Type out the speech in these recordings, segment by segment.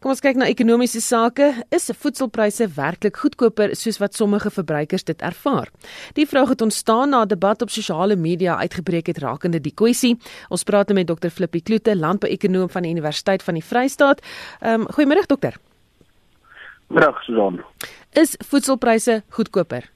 Kom ons kyk na ekonomiese sake. Is voedselpryse werklik goedkoper soos wat sommige verbruikers dit ervaar? Die vraag het ontstaan na 'n debat op sosiale media uitgebreek het rakende die kwessie. Ons praat nou met Dr Flippie Kloete, landbouekonoom van die Universiteit van die Vrystaat. Ehm um, goeiemôre dokter. Middag Susan. Is voedselpryse goedkoper?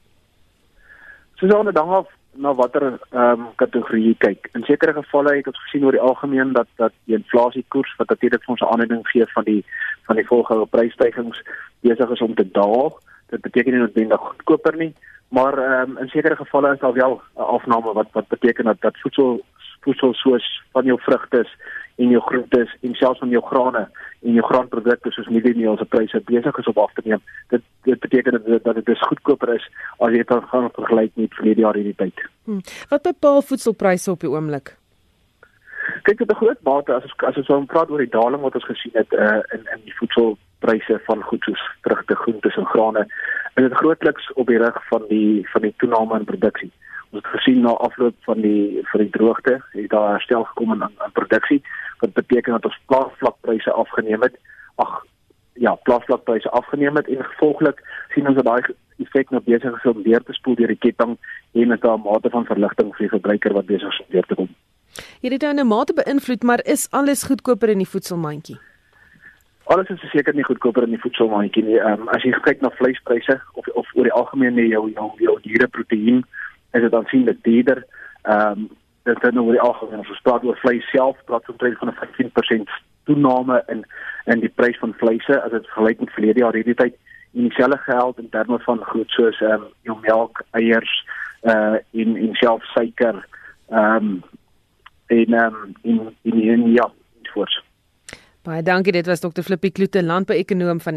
Susan, dan af na watter ehm um, kategorie jy kyk. In sekere gevalle het ons gesien oor die algemeen dat dat die inflasiekoers wat natuurlik vir ons 'n aanleiding gee van die van die volgende prysstygings besig is om te daal. Dit beteken nie noodwendig goedkoper nie, maar ehm um, in sekere gevalle is daar wel 'n afname wat wat beteken dat dat voedsel voedsel soos van jou vrugte en jou groentes en selfs van jou grane en jou graanprodukte soos mieliemeel se pryse besig is om af te neem. Dit dit beteken dat dat dit goedkoper is as jy dit gaan vergelyk met verlede jaar hierdie tyd. Hmm. Wat bepaal voedselpryse op die oomblik? Kyk tot 'n groot mate as ons as ons so praat oor die daling wat ons gesien het uh, in in die voedselpryse van goed soos vrugte, groentes en grane, is dit grootliks op die rug van die van die toename in produksie. Ons het gesien na afloop van die vir die droogte het daar herstel gekom in in produksie wat beteken dat ons plaasvlakpryse afgeneem het. Ag ja plaasvlakpryse afgeneem het en gevolglik sien ons dat daai effek nou besig is om weer te spoel deur die ketting en met 'n mate van verligting vir die verbruiker wat besig is om weer te kom Hierdie dan 'n mate beïnvloed maar is alles goedkoper in die voedselmandjie Alles is seker nie goedkoper in die voedselmandjie nie. Ehm um, as jy kyk na vleispryse of of oor die algemeen nie jou jou jou diereproteïen is dit aansienlik duurder. Ehm um, dit het nou oor die algemeen as ons praat oor vleis self, praat ons omtrent van 'n 15% toename in in die prys van vleise as dit vergelyk met verlede jaar hierdie tyd. En dieselfde geld in terme van goed soos ehm um, jou melk, eiers, uh in in self suiker, ehm um, en ehm um, in in, in ja, voors. Baie dankie, dit was Dr Flippie Kloete, landbouekonoom van